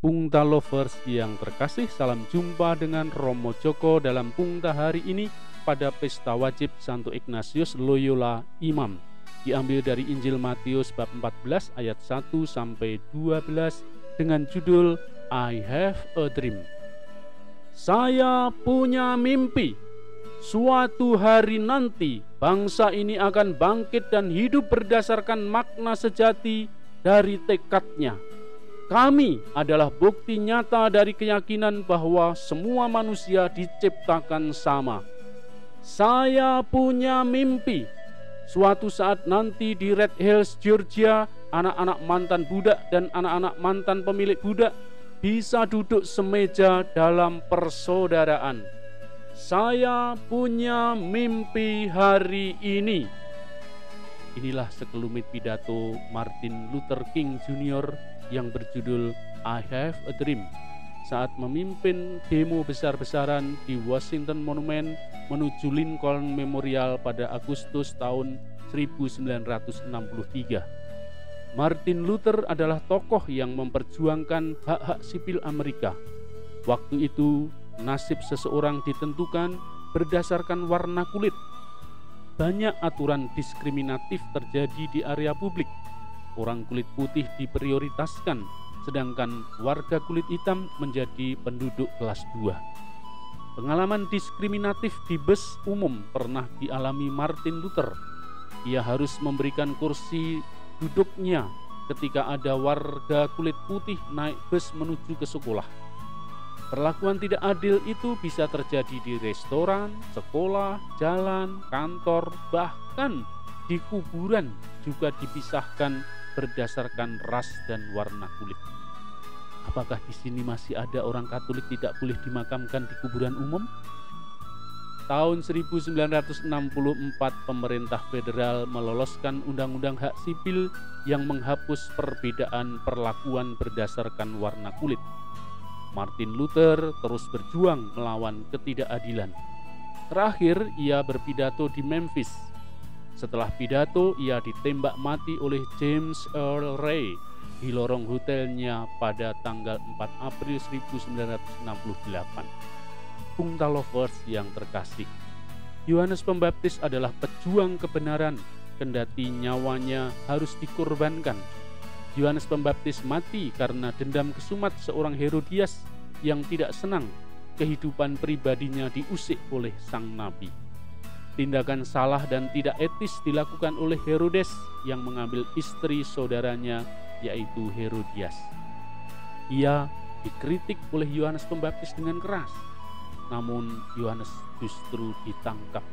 Pungta Lovers yang terkasih, salam jumpa dengan Romo Joko dalam Pungta hari ini pada pesta wajib Santo Ignatius Loyola Imam. Diambil dari Injil Matius bab 14 ayat 1 sampai 12 dengan judul I have a dream. Saya punya mimpi. Suatu hari nanti bangsa ini akan bangkit dan hidup berdasarkan makna sejati dari tekadnya kami adalah bukti nyata dari keyakinan bahwa semua manusia diciptakan sama. Saya punya mimpi. Suatu saat nanti di Red Hills, Georgia, anak-anak mantan budak dan anak-anak mantan pemilik budak bisa duduk semeja dalam persaudaraan. Saya punya mimpi hari ini. Inilah sekelumit pidato Martin Luther King Jr yang berjudul I Have a Dream saat memimpin demo besar-besaran di Washington Monument menuju Lincoln Memorial pada Agustus tahun 1963. Martin Luther adalah tokoh yang memperjuangkan hak-hak sipil Amerika. Waktu itu, nasib seseorang ditentukan berdasarkan warna kulit. Banyak aturan diskriminatif terjadi di area publik orang kulit putih diprioritaskan, sedangkan warga kulit hitam menjadi penduduk kelas 2. Pengalaman diskriminatif di bus umum pernah dialami Martin Luther. Ia harus memberikan kursi duduknya ketika ada warga kulit putih naik bus menuju ke sekolah. Perlakuan tidak adil itu bisa terjadi di restoran, sekolah, jalan, kantor, bahkan di kuburan juga dipisahkan berdasarkan ras dan warna kulit. Apakah di sini masih ada orang Katolik tidak boleh dimakamkan di kuburan umum? Tahun 1964 pemerintah federal meloloskan undang-undang hak sipil yang menghapus perbedaan perlakuan berdasarkan warna kulit. Martin Luther terus berjuang melawan ketidakadilan. Terakhir, ia berpidato di Memphis setelah pidato, ia ditembak mati oleh James Earl Ray di lorong hotelnya pada tanggal 4 April 1968. Pungta Lovers yang terkasih, Yohanes Pembaptis adalah pejuang kebenaran, kendati nyawanya harus dikorbankan. Yohanes Pembaptis mati karena dendam kesumat seorang Herodias yang tidak senang kehidupan pribadinya diusik oleh sang nabi. Tindakan salah dan tidak etis dilakukan oleh Herodes yang mengambil istri saudaranya yaitu Herodias. Ia dikritik oleh Yohanes Pembaptis dengan keras. Namun Yohanes justru ditangkap,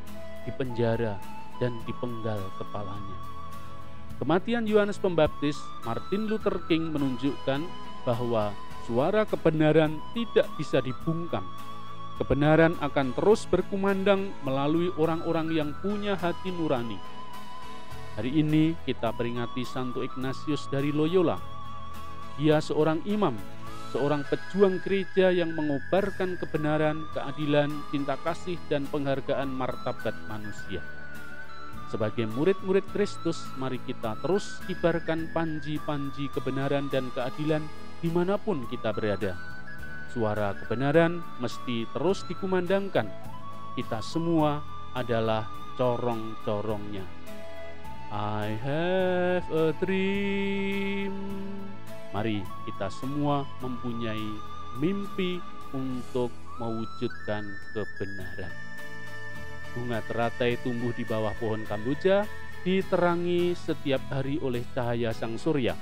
dipenjara dan dipenggal kepalanya. Kematian Yohanes Pembaptis, Martin Luther King menunjukkan bahwa suara kebenaran tidak bisa dibungkam Kebenaran akan terus berkumandang melalui orang-orang yang punya hati nurani. Hari ini kita peringati Santo Ignatius dari Loyola. Dia seorang imam, seorang pejuang gereja yang mengobarkan kebenaran, keadilan, cinta kasih, dan penghargaan martabat manusia. Sebagai murid-murid Kristus, mari kita terus kibarkan panji-panji kebenaran dan keadilan di mana pun kita berada Suara kebenaran mesti terus dikumandangkan. Kita semua adalah corong-corongnya. I have a dream. Mari kita semua mempunyai mimpi untuk mewujudkan kebenaran. Bunga teratai tumbuh di bawah pohon kamboja, diterangi setiap hari oleh cahaya sang surya.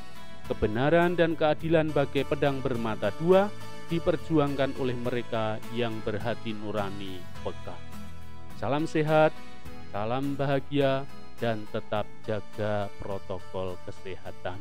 Kebenaran dan keadilan bagai pedang bermata dua diperjuangkan oleh mereka yang berhati nurani peka. Salam sehat, salam bahagia, dan tetap jaga protokol kesehatan.